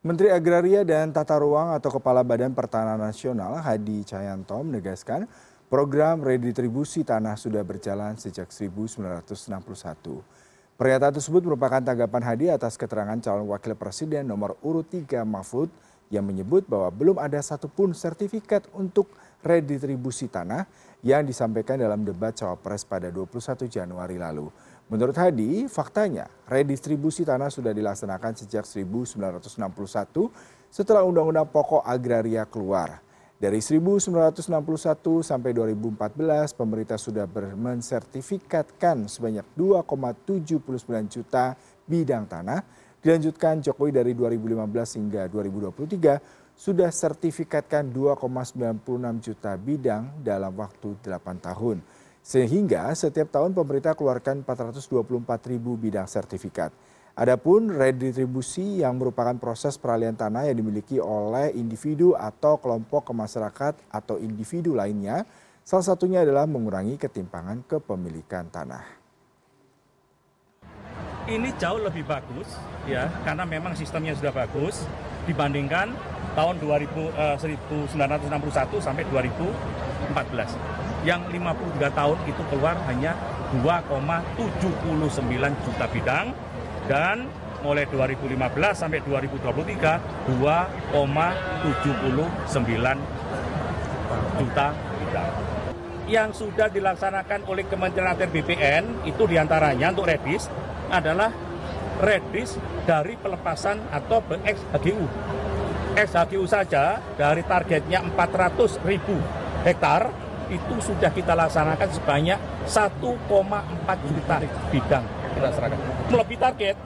Menteri Agraria dan Tata Ruang atau Kepala Badan Pertanahan Nasional Hadi Cahyanto menegaskan program redistribusi tanah sudah berjalan sejak 1961. Pernyataan tersebut merupakan tanggapan Hadi atas keterangan calon wakil presiden nomor urut 3 Mahfud yang menyebut bahwa belum ada satupun sertifikat untuk redistribusi tanah yang disampaikan dalam debat cawapres pada 21 Januari lalu. Menurut Hadi, faktanya redistribusi tanah sudah dilaksanakan sejak 1961 setelah Undang-Undang Pokok Agraria keluar. Dari 1961 sampai 2014, pemerintah sudah mensertifikatkan sebanyak 2,79 juta bidang tanah. Dilanjutkan Jokowi dari 2015 hingga 2023 sudah sertifikatkan 2,96 juta bidang dalam waktu 8 tahun. Sehingga setiap tahun pemerintah keluarkan 424 ribu bidang sertifikat. Adapun redistribusi yang merupakan proses peralihan tanah yang dimiliki oleh individu atau kelompok ke masyarakat atau individu lainnya, salah satunya adalah mengurangi ketimpangan kepemilikan tanah. Ini jauh lebih bagus ya, karena memang sistemnya sudah bagus dibandingkan tahun 2000, eh, 1961 sampai 2014 yang 53 tahun itu keluar hanya 2,79 juta bidang dan mulai 2015 sampai 2023 2,79 juta bidang. Yang sudah dilaksanakan oleh Kementerian ATR BPN itu di antaranya untuk redis adalah redis dari pelepasan atau ex HGU. Ex HGU saja dari targetnya 400 ribu hektar itu sudah kita laksanakan sebanyak 1,4 juta bidang. Kita serahkan. Melebihi target.